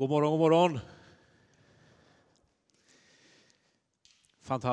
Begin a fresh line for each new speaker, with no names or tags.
God morgon, god morgon. Fantastiskt.